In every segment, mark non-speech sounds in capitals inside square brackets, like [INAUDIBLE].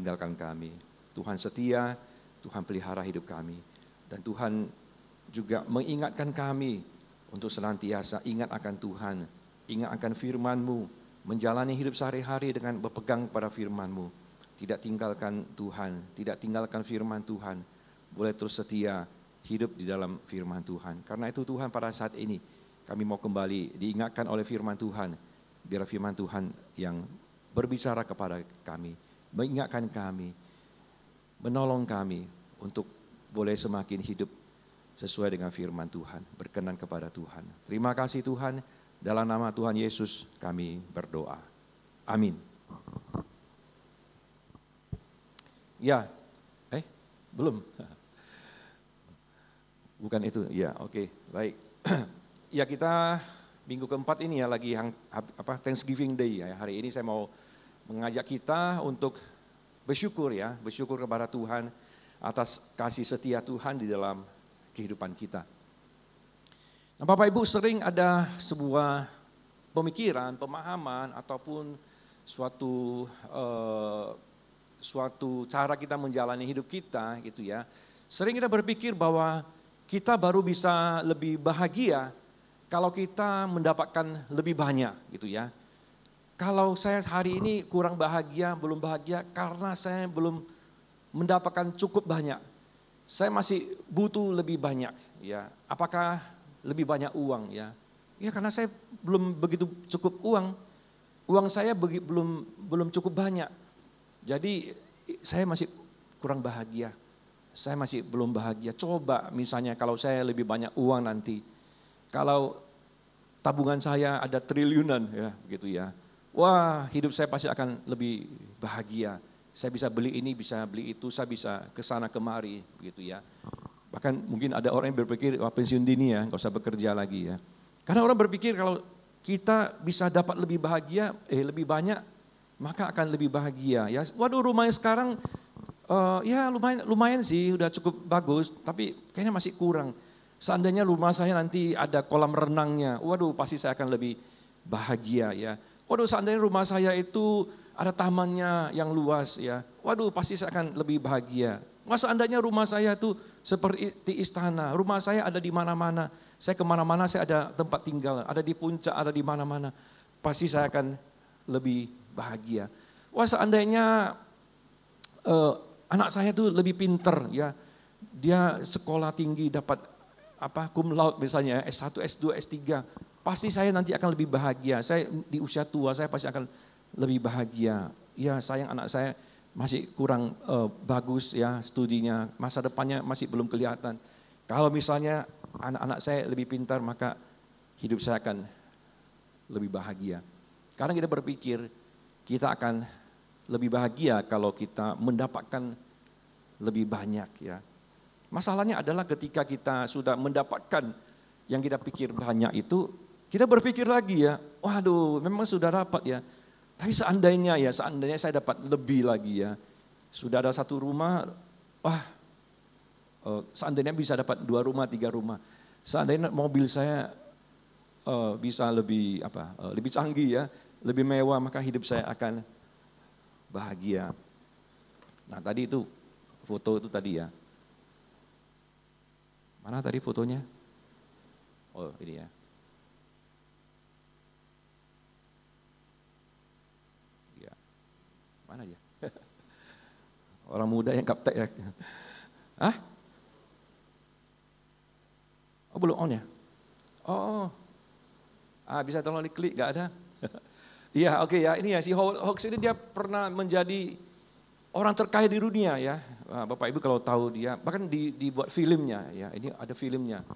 tinggalkan kami. Tuhan setia, Tuhan pelihara hidup kami. Dan Tuhan juga mengingatkan kami untuk senantiasa ingat akan Tuhan, ingat akan firman-Mu, menjalani hidup sehari-hari dengan berpegang pada firman-Mu. Tidak tinggalkan Tuhan, tidak tinggalkan firman Tuhan. Boleh terus setia hidup di dalam firman Tuhan. Karena itu Tuhan pada saat ini kami mau kembali diingatkan oleh firman Tuhan. Biar firman Tuhan yang berbicara kepada kami, mengingatkan kami, menolong kami untuk boleh semakin hidup sesuai dengan firman Tuhan, berkenan kepada Tuhan. Terima kasih Tuhan, dalam nama Tuhan Yesus kami berdoa. Amin. Ya, eh, belum. [LAUGHS] Bukan itu, ya oke, okay, baik. [CLEARS THROAT] ya kita minggu keempat ini ya lagi yang, apa Thanksgiving Day ya. Hari ini saya mau mengajak kita untuk bersyukur ya, bersyukur kepada Tuhan atas kasih setia Tuhan di dalam kehidupan kita. Nah, Bapak Ibu sering ada sebuah pemikiran, pemahaman ataupun suatu uh, suatu cara kita menjalani hidup kita gitu ya. Sering kita berpikir bahwa kita baru bisa lebih bahagia kalau kita mendapatkan lebih banyak gitu ya. Kalau saya hari ini kurang bahagia, belum bahagia karena saya belum mendapatkan cukup banyak. Saya masih butuh lebih banyak ya. Apakah lebih banyak uang ya? Ya karena saya belum begitu cukup uang. Uang saya belum belum cukup banyak. Jadi saya masih kurang bahagia. Saya masih belum bahagia. Coba misalnya kalau saya lebih banyak uang nanti. Kalau tabungan saya ada triliunan ya gitu ya. Wah hidup saya pasti akan lebih bahagia saya bisa beli ini, bisa beli itu, saya bisa ke sana kemari, begitu ya. Bahkan mungkin ada orang yang berpikir, wah pensiun dini ya, nggak usah bekerja lagi ya. Karena orang berpikir kalau kita bisa dapat lebih bahagia, eh lebih banyak, maka akan lebih bahagia. Ya, waduh rumahnya sekarang, uh, ya lumayan, lumayan sih, udah cukup bagus, tapi kayaknya masih kurang. Seandainya rumah saya nanti ada kolam renangnya, waduh pasti saya akan lebih bahagia ya. Waduh seandainya rumah saya itu ada tamannya yang luas ya. Waduh pasti saya akan lebih bahagia. Wah seandainya rumah saya itu seperti istana, rumah saya ada di mana-mana. Saya ke mana-mana saya ada tempat tinggal, ada di puncak, ada di mana-mana. Pasti saya akan lebih bahagia. Wah seandainya uh, anak saya itu lebih pinter ya. Dia sekolah tinggi dapat apa cum laude misalnya S1, S2, S3. Pasti saya nanti akan lebih bahagia. Saya di usia tua saya pasti akan lebih bahagia. Ya sayang anak saya masih kurang uh, bagus ya studinya, masa depannya masih belum kelihatan. Kalau misalnya anak-anak saya lebih pintar maka hidup saya akan lebih bahagia. Karena kita berpikir kita akan lebih bahagia kalau kita mendapatkan lebih banyak ya. Masalahnya adalah ketika kita sudah mendapatkan yang kita pikir banyak itu, kita berpikir lagi ya, waduh memang sudah dapat ya, tapi seandainya ya, seandainya saya dapat lebih lagi ya. Sudah ada satu rumah, wah uh, seandainya bisa dapat dua rumah, tiga rumah. Seandainya mobil saya uh, bisa lebih apa, uh, lebih canggih ya, lebih mewah, maka hidup saya akan bahagia. Nah tadi itu foto itu tadi ya. Mana tadi fotonya? Oh ini ya. Mana ya? [LAUGHS] Orang muda yang kaptek ya. Hah? Oh belum on ya? Oh, ah, bisa tolong diklik, gak ada? [LAUGHS] Iya oke okay, ya, ini ya si Hawks ini dia pernah menjadi orang terkaya di dunia ya. Bapak Ibu kalau tahu dia, bahkan di, dibuat filmnya ya, ini ada filmnya.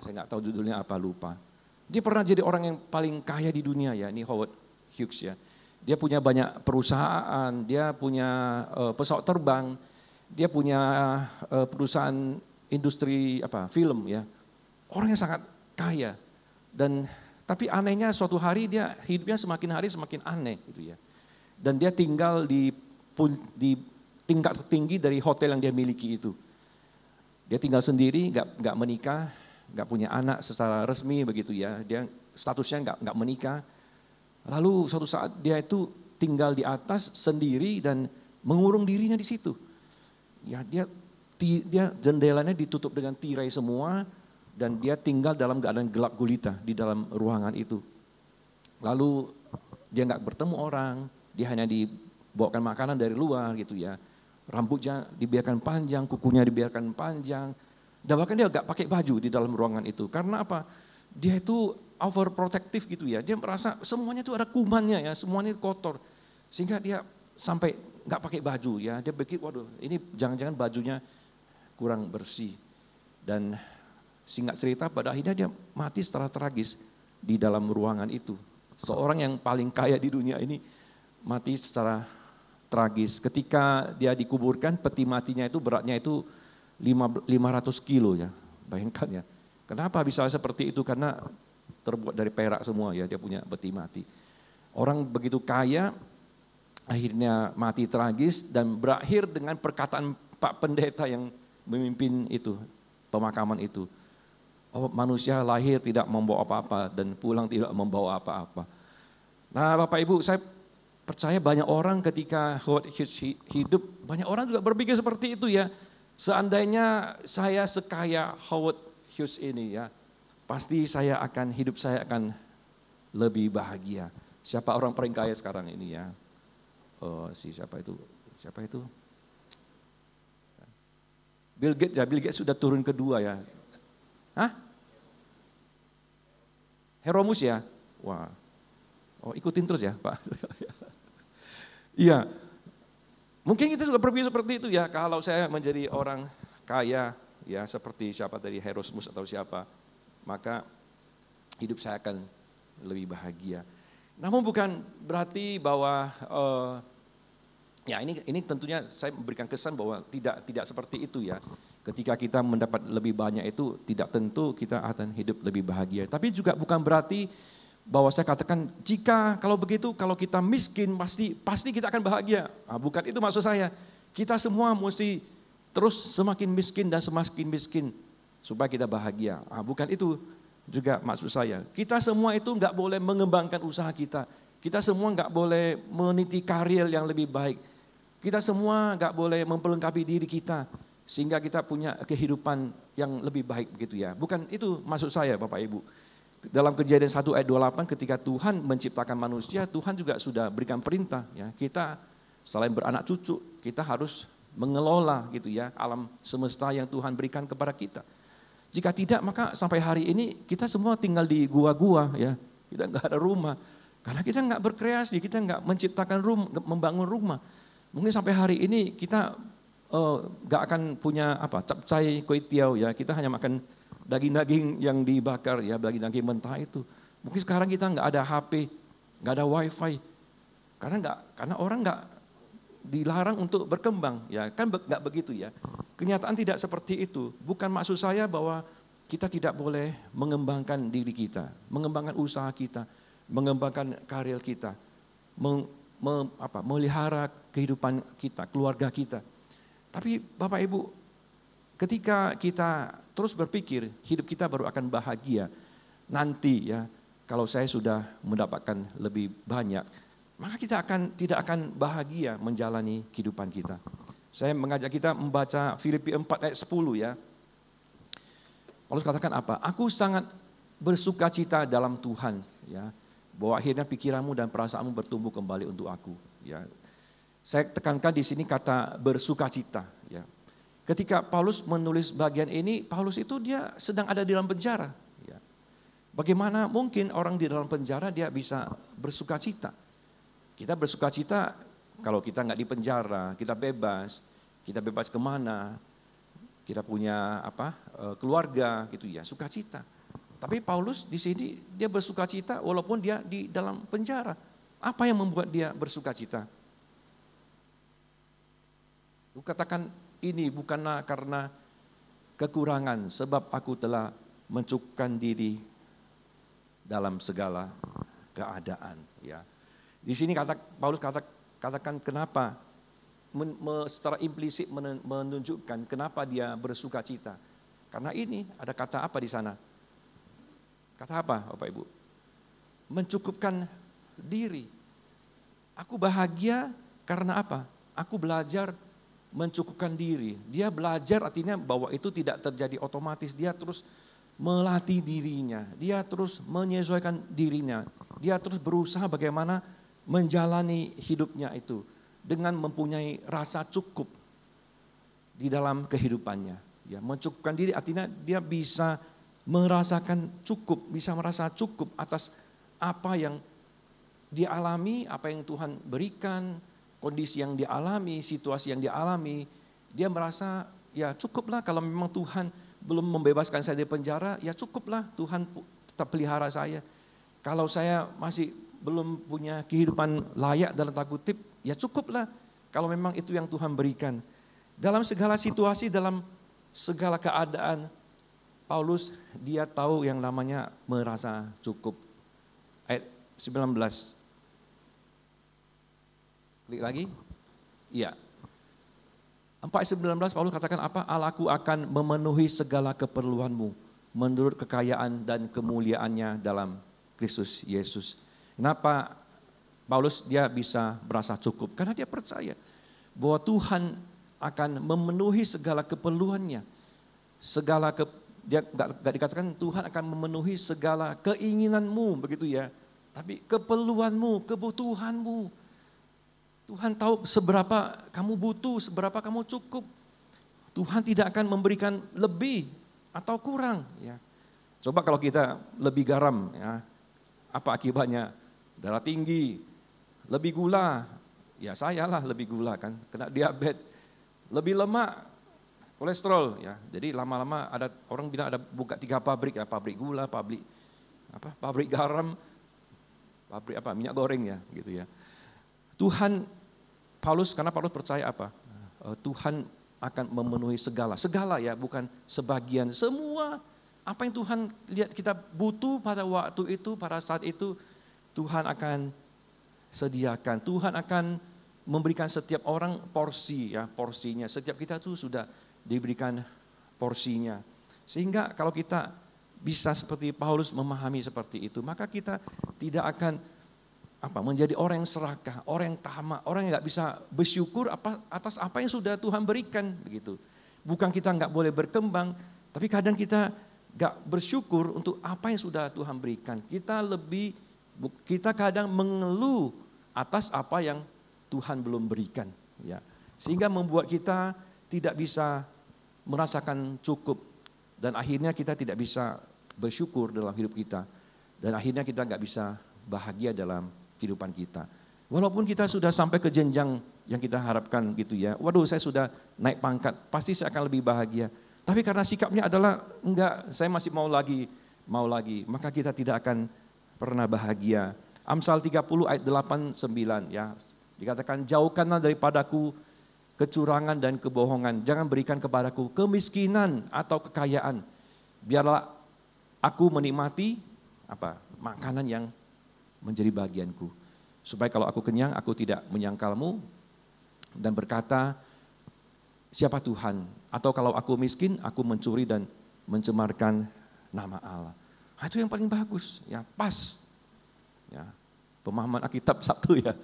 Saya nggak tahu judulnya apa, lupa. Dia pernah jadi orang yang paling kaya di dunia ya, ini Howard Hughes ya. Dia punya banyak perusahaan, dia punya uh, pesawat terbang, dia punya uh, perusahaan industri apa film ya. Orang yang sangat kaya dan tapi anehnya suatu hari dia hidupnya semakin hari semakin aneh gitu ya. Dan dia tinggal di di tingkat tertinggi dari hotel yang dia miliki itu. Dia tinggal sendiri, nggak nggak menikah, nggak punya anak secara resmi begitu ya. Dia statusnya nggak nggak menikah Lalu suatu saat dia itu tinggal di atas sendiri dan mengurung dirinya di situ. Ya dia dia jendelanya ditutup dengan tirai semua dan dia tinggal dalam keadaan gelap gulita di dalam ruangan itu. Lalu dia nggak bertemu orang, dia hanya dibawakan makanan dari luar gitu ya. Rambutnya dibiarkan panjang, kukunya dibiarkan panjang, dan bahkan dia nggak pakai baju di dalam ruangan itu. Karena apa? Dia itu overprotective gitu ya. Dia merasa semuanya itu ada kumannya ya, semuanya kotor. Sehingga dia sampai nggak pakai baju ya. Dia pikir, waduh ini jangan-jangan bajunya kurang bersih. Dan singkat cerita pada akhirnya dia mati secara tragis di dalam ruangan itu. Seorang yang paling kaya di dunia ini mati secara tragis. Ketika dia dikuburkan, peti matinya itu beratnya itu 500 kilo ya. Bayangkan ya. Kenapa bisa seperti itu? Karena terbuat dari perak semua ya, dia punya peti mati. Orang begitu kaya, akhirnya mati tragis dan berakhir dengan perkataan Pak Pendeta yang memimpin itu, pemakaman itu. Oh, manusia lahir tidak membawa apa-apa dan pulang tidak membawa apa-apa. Nah Bapak Ibu saya percaya banyak orang ketika hidup, banyak orang juga berpikir seperti itu ya. Seandainya saya sekaya Howard Hughes ini ya, pasti saya akan, hidup saya akan lebih bahagia. Siapa orang paling kaya sekarang ini ya? Oh, si siapa itu? Siapa itu? Bill Gates ya, Bill Gates sudah turun kedua ya. Hah? Heromus ya? Wah. Oh, ikutin terus ya, Pak. Iya. Mungkin kita juga berpikir seperti itu ya, kalau saya menjadi orang kaya, ya seperti siapa tadi Heromus atau siapa, maka hidup saya akan lebih bahagia. Namun bukan berarti bahwa uh, Ya ini ini tentunya saya memberikan kesan bahwa tidak tidak seperti itu ya. Ketika kita mendapat lebih banyak itu tidak tentu kita akan hidup lebih bahagia. Tapi juga bukan berarti bahwa saya katakan jika kalau begitu kalau kita miskin pasti pasti kita akan bahagia. Nah, bukan itu maksud saya. Kita semua mesti terus semakin miskin dan semakin miskin supaya kita bahagia. Nah, bukan itu juga maksud saya. Kita semua itu nggak boleh mengembangkan usaha kita. Kita semua nggak boleh meniti karir yang lebih baik kita semua nggak boleh memperlengkapi diri kita sehingga kita punya kehidupan yang lebih baik begitu ya. Bukan itu maksud saya Bapak Ibu. Dalam kejadian 1 ayat 28 ketika Tuhan menciptakan manusia, Tuhan juga sudah berikan perintah ya. Kita selain beranak cucu, kita harus mengelola gitu ya alam semesta yang Tuhan berikan kepada kita. Jika tidak maka sampai hari ini kita semua tinggal di gua-gua ya. Kita nggak ada rumah. Karena kita nggak berkreasi, kita nggak menciptakan rumah, membangun rumah. Mungkin sampai hari ini kita uh, gak akan punya apa capcai kue tiaw ya, kita hanya makan daging-daging yang dibakar ya, daging-daging mentah itu. Mungkin sekarang kita nggak ada HP, nggak ada wifi, karena nggak karena orang nggak dilarang untuk berkembang. Ya kan nggak begitu ya. Kenyataan tidak seperti itu. Bukan maksud saya bahwa kita tidak boleh mengembangkan diri kita mengembangkan usaha kita mengembangkan karir kita me, apa, melihara kehidupan kita, keluarga kita. Tapi Bapak Ibu, ketika kita terus berpikir hidup kita baru akan bahagia nanti ya, kalau saya sudah mendapatkan lebih banyak, maka kita akan tidak akan bahagia menjalani kehidupan kita. Saya mengajak kita membaca Filipi 4 ayat 10 ya. Paulus katakan apa? Aku sangat bersuka cita dalam Tuhan ya bahwa akhirnya pikiranmu dan perasaanmu bertumbuh kembali untuk aku. Ya, saya tekankan di sini kata bersuka cita. Ya. Ketika Paulus menulis bagian ini, Paulus itu dia sedang ada di dalam penjara. Ya. Bagaimana mungkin orang di dalam penjara dia bisa bersuka cita? Kita bersuka cita kalau kita nggak di penjara, kita bebas, kita bebas ke mana, kita punya apa eh, keluarga gitu ya, sukacita. Tapi Paulus di sini dia bersuka cita walaupun dia di dalam penjara. Apa yang membuat dia bersuka cita? Aku katakan ini bukanlah karena kekurangan sebab aku telah mencukupkan diri dalam segala keadaan ya. Di sini kata Paulus kata, katakan kenapa men, me, secara implisit menunjukkan kenapa dia bersuka cita. Karena ini ada kata apa di sana? Kata apa Bapak Ibu? Mencukupkan diri. Aku bahagia karena apa? aku belajar mencukupkan diri. Dia belajar artinya bahwa itu tidak terjadi otomatis. Dia terus melatih dirinya. Dia terus menyesuaikan dirinya. Dia terus berusaha bagaimana menjalani hidupnya itu dengan mempunyai rasa cukup di dalam kehidupannya. Ya, mencukupkan diri artinya dia bisa merasakan cukup, bisa merasa cukup atas apa yang dia alami, apa yang Tuhan berikan, kondisi yang dialami, situasi yang dialami, dia merasa ya cukuplah kalau memang Tuhan belum membebaskan saya dari penjara, ya cukuplah Tuhan tetap pelihara saya. Kalau saya masih belum punya kehidupan layak dalam tanda kutip, ya cukuplah kalau memang itu yang Tuhan berikan. Dalam segala situasi, dalam segala keadaan, Paulus dia tahu yang namanya merasa cukup. Ayat 19. Klik lagi. Iya. 4.19 Paulus katakan apa? Allahku akan memenuhi segala keperluanmu menurut kekayaan dan kemuliaannya dalam Kristus Yesus. Kenapa Paulus dia bisa merasa cukup? Karena dia percaya bahwa Tuhan akan memenuhi segala keperluannya. Segala ke, dia gak, gak dikatakan Tuhan akan memenuhi segala keinginanmu begitu ya. Tapi keperluanmu, kebutuhanmu Tuhan tahu seberapa kamu butuh, seberapa kamu cukup. Tuhan tidak akan memberikan lebih atau kurang. Ya. Coba kalau kita lebih garam, ya, apa akibatnya? Darah tinggi, lebih gula, ya saya lah lebih gula kan, kena diabetes, lebih lemak, kolesterol ya. Jadi lama-lama ada orang bilang ada buka tiga pabrik ya, pabrik gula, pabrik apa, pabrik garam, pabrik apa minyak goreng ya gitu ya. Tuhan, Paulus, karena Paulus percaya apa? Eh, Tuhan akan memenuhi segala, segala ya, bukan sebagian, semua apa yang Tuhan lihat kita butuh pada waktu itu, pada saat itu, Tuhan akan sediakan. Tuhan akan memberikan setiap orang porsi ya, porsinya. Setiap kita tuh sudah diberikan porsinya. Sehingga kalau kita bisa seperti Paulus memahami seperti itu, maka kita tidak akan apa menjadi orang yang serakah, orang yang tamak, orang yang nggak bisa bersyukur apa atas apa yang sudah Tuhan berikan begitu. Bukan kita nggak boleh berkembang, tapi kadang kita nggak bersyukur untuk apa yang sudah Tuhan berikan. Kita lebih kita kadang mengeluh atas apa yang Tuhan belum berikan, ya. Sehingga membuat kita tidak bisa merasakan cukup dan akhirnya kita tidak bisa bersyukur dalam hidup kita dan akhirnya kita nggak bisa bahagia dalam kehidupan kita. Walaupun kita sudah sampai ke jenjang yang kita harapkan gitu ya. Waduh saya sudah naik pangkat, pasti saya akan lebih bahagia. Tapi karena sikapnya adalah enggak, saya masih mau lagi, mau lagi. Maka kita tidak akan pernah bahagia. Amsal 30 ayat 8 9 ya. Dikatakan jauhkanlah daripadaku kecurangan dan kebohongan. Jangan berikan kepadaku kemiskinan atau kekayaan. Biarlah aku menikmati apa? makanan yang menjadi bagianku. Supaya kalau aku kenyang, aku tidak menyangkalmu dan berkata, siapa Tuhan? Atau kalau aku miskin, aku mencuri dan mencemarkan nama Allah. Nah, itu yang paling bagus, ya pas. Ya, pemahaman Alkitab [LAUGHS] Sabtu ya,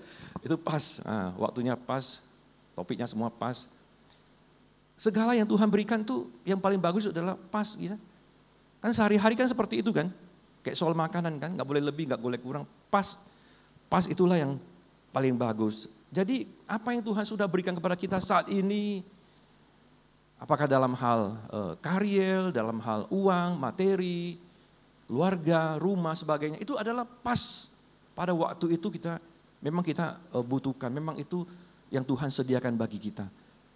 itu pas. Nah, waktunya pas, topiknya semua pas. Segala yang Tuhan berikan tuh yang paling bagus adalah pas. Gitu. Kan sehari-hari kan seperti itu kan. Kayak soal makanan kan, nggak boleh lebih, nggak boleh kurang. Pas, pas itulah yang paling bagus. Jadi apa yang Tuhan sudah berikan kepada kita saat ini, apakah dalam hal e, karir, dalam hal uang, materi, keluarga, rumah, sebagainya, itu adalah pas pada waktu itu kita memang kita e, butuhkan, memang itu yang Tuhan sediakan bagi kita.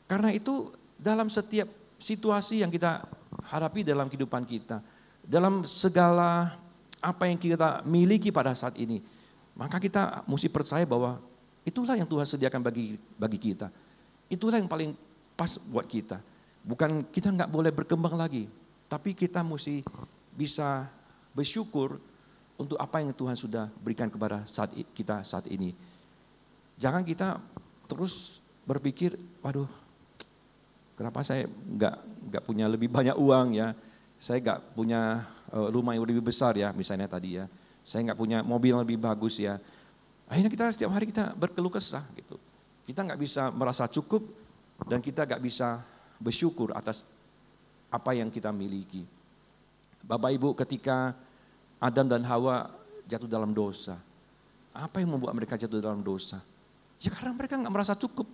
Karena itu dalam setiap situasi yang kita hadapi dalam kehidupan kita, dalam segala apa yang kita miliki pada saat ini, maka kita mesti percaya bahwa itulah yang Tuhan sediakan bagi bagi kita. Itulah yang paling pas buat kita. Bukan kita nggak boleh berkembang lagi, tapi kita mesti bisa bersyukur untuk apa yang Tuhan sudah berikan kepada saat kita saat ini. Jangan kita terus berpikir, waduh, kenapa saya nggak nggak punya lebih banyak uang ya? Saya nggak punya Eh, rumah yang lebih besar ya, misalnya tadi ya. Saya nggak punya mobil yang lebih bagus ya. Akhirnya kita setiap hari kita berkeluh kesah gitu. Kita nggak bisa merasa cukup dan kita nggak bisa bersyukur atas apa yang kita miliki. Bapak Ibu ketika Adam dan Hawa jatuh dalam dosa, apa yang membuat mereka jatuh dalam dosa? Ya karena mereka nggak merasa cukup.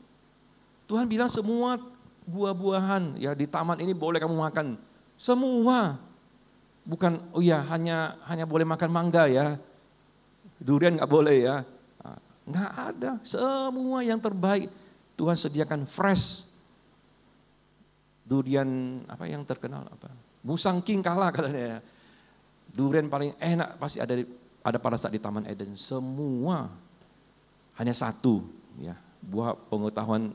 Tuhan bilang semua buah-buahan ya di taman ini boleh kamu makan. Semua. Bukan oh ya hanya hanya boleh makan mangga ya. Durian nggak boleh ya. Nggak ada. Semua yang terbaik Tuhan sediakan fresh. Durian apa yang terkenal apa? Musang king kalah katanya ya. Durian paling enak pasti ada di, ada pada saat di Taman Eden. Semua hanya satu ya buah pengetahuan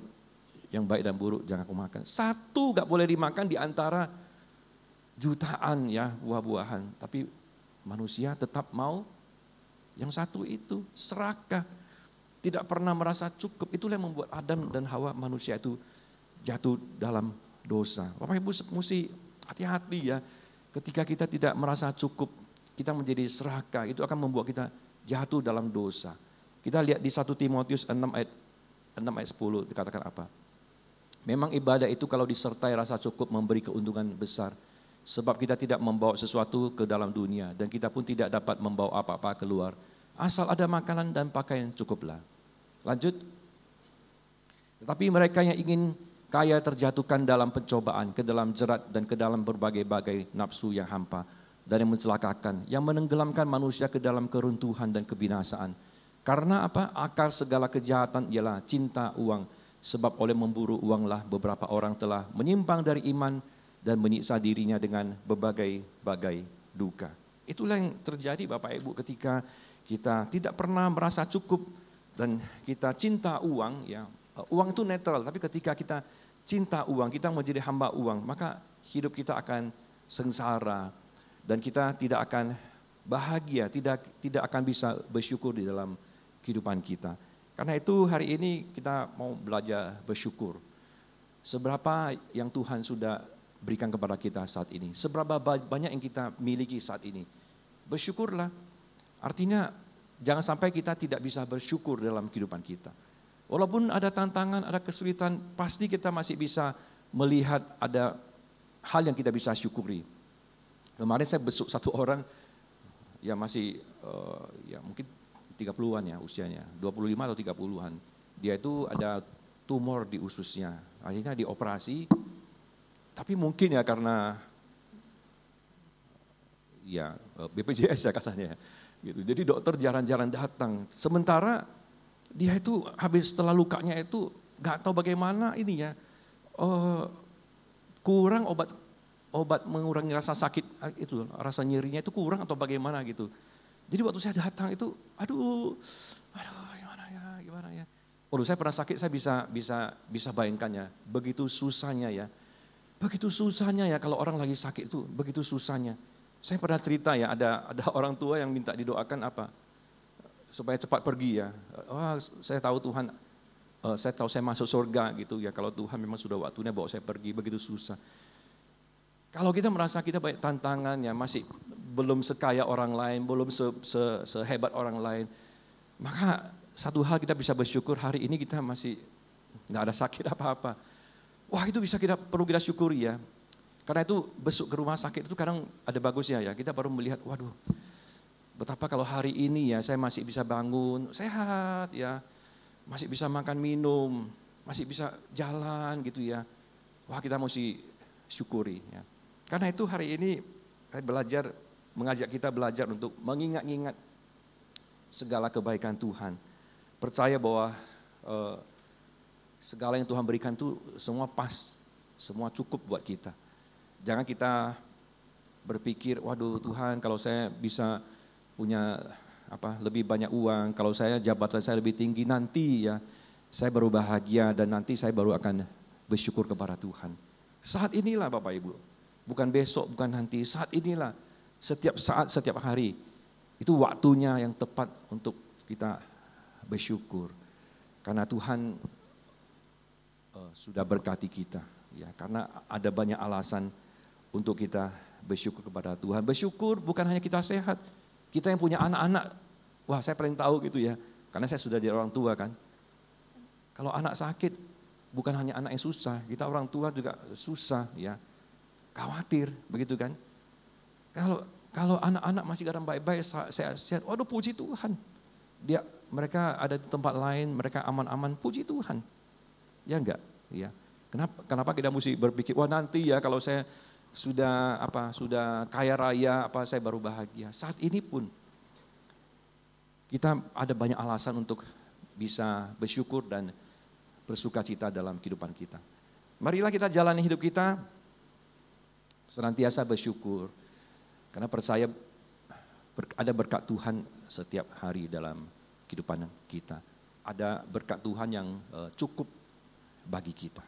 yang baik dan buruk jangan aku makan. Satu gak boleh dimakan di antara jutaan ya buah-buahan. Tapi manusia tetap mau yang satu itu serakah. Tidak pernah merasa cukup. Itulah yang membuat Adam dan Hawa manusia itu jatuh dalam dosa. Bapak Ibu mesti hati-hati ya. Ketika kita tidak merasa cukup, kita menjadi serakah. Itu akan membuat kita jatuh dalam dosa. Kita lihat di 1 Timotius 6 ayat 6 ayat 10 dikatakan apa? Memang ibadah itu kalau disertai rasa cukup memberi keuntungan besar. Sebab kita tidak membawa sesuatu ke dalam dunia dan kita pun tidak dapat membawa apa-apa keluar. Asal ada makanan dan pakaian cukuplah. Lanjut. Tetapi mereka yang ingin kaya terjatuhkan dalam pencobaan, ke dalam jerat dan ke dalam berbagai-bagai nafsu yang hampa dan yang mencelakakan, yang menenggelamkan manusia ke dalam keruntuhan dan kebinasaan. Karena apa? Akar segala kejahatan ialah cinta uang. Sebab oleh memburu uanglah beberapa orang telah menyimpang dari iman dan menyiksa dirinya dengan berbagai-bagai duka. Itulah yang terjadi Bapak Ibu ketika kita tidak pernah merasa cukup dan kita cinta uang ya uang itu netral tapi ketika kita cinta uang kita menjadi hamba uang maka hidup kita akan sengsara dan kita tidak akan bahagia tidak tidak akan bisa bersyukur di dalam kehidupan kita. Karena itu hari ini kita mau belajar bersyukur. Seberapa yang Tuhan sudah berikan kepada kita saat ini seberapa banyak yang kita miliki saat ini. Bersyukurlah. Artinya Jangan sampai kita tidak bisa bersyukur dalam kehidupan kita. Walaupun ada tantangan, ada kesulitan, pasti kita masih bisa melihat ada hal yang kita bisa syukuri. Kemarin saya besuk satu [LAUGHS] orang yang masih uh, ya mungkin 30-an ya usianya, 25 atau 30-an. Dia itu ada tumor di ususnya. Akhirnya dioperasi. Tapi mungkin ya karena ya eh, BPJS ya katanya Gitu. Jadi dokter jarang-jarang datang. Sementara dia itu habis setelah lukanya itu nggak tahu bagaimana ini ya. Uh, kurang obat obat mengurangi rasa sakit eh, itu rasa nyerinya itu kurang atau bagaimana gitu. Jadi waktu saya datang itu, aduh, aduh gimana ya, gimana ya. Waduh saya pernah sakit, saya bisa bisa bisa bayangkannya. Begitu susahnya ya, begitu susahnya ya kalau orang lagi sakit itu, begitu susahnya. Saya pernah cerita ya, ada ada orang tua yang minta didoakan apa? Supaya cepat pergi ya. Oh, saya tahu Tuhan, uh, saya tahu saya masuk surga gitu ya. Kalau Tuhan memang sudah waktunya bawa saya pergi, begitu susah. Kalau kita merasa kita banyak tantangan ya, masih belum sekaya orang lain, belum se, se, sehebat orang lain, maka satu hal kita bisa bersyukur hari ini kita masih nggak ada sakit apa-apa. Wah itu bisa kita perlu kita syukuri ya. Karena itu besuk ke rumah sakit itu kadang ada bagusnya ya. Kita baru melihat, waduh, betapa kalau hari ini ya saya masih bisa bangun, sehat ya, masih bisa makan minum, masih bisa jalan gitu ya. Wah kita mesti syukuri ya. Karena itu hari ini saya belajar, mengajak kita belajar untuk mengingat-ingat segala kebaikan Tuhan. Percaya bahwa eh, segala yang Tuhan berikan itu semua pas, semua cukup buat kita. Jangan kita berpikir, waduh Tuhan kalau saya bisa punya apa lebih banyak uang, kalau saya jabatan saya lebih tinggi nanti ya saya baru bahagia dan nanti saya baru akan bersyukur kepada Tuhan. Saat inilah Bapak Ibu, bukan besok, bukan nanti, saat inilah setiap saat, setiap hari itu waktunya yang tepat untuk kita bersyukur. Karena Tuhan uh, sudah berkati kita ya. Karena ada banyak alasan untuk kita bersyukur kepada Tuhan. Bersyukur bukan hanya kita sehat, kita yang punya anak-anak, wah saya paling tahu gitu ya, karena saya sudah jadi orang tua kan. Kalau anak sakit, bukan hanya anak yang susah, kita orang tua juga susah ya. Khawatir, begitu kan? Kalau kalau anak-anak masih dalam baik-baik, sehat-sehat, waduh puji Tuhan. Dia mereka ada di tempat lain, mereka aman-aman, puji Tuhan. Ya enggak? Ya. Kenapa kenapa kita mesti berpikir, wah nanti ya kalau saya sudah apa sudah kaya raya apa saya baru bahagia. Saat ini pun kita ada banyak alasan untuk bisa bersyukur dan bersuka cita dalam kehidupan kita. Marilah kita jalani hidup kita senantiasa bersyukur karena percaya ada berkat Tuhan setiap hari dalam kehidupan kita. Ada berkat Tuhan yang eh, cukup bagi kita.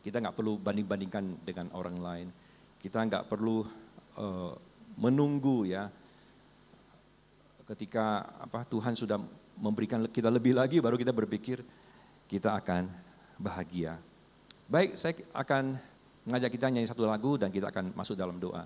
Kita nggak perlu banding-bandingkan dengan orang lain kita nggak perlu uh, menunggu ya ketika apa Tuhan sudah memberikan kita lebih lagi baru kita berpikir kita akan bahagia. Baik, saya akan mengajak kita nyanyi satu lagu dan kita akan masuk dalam doa.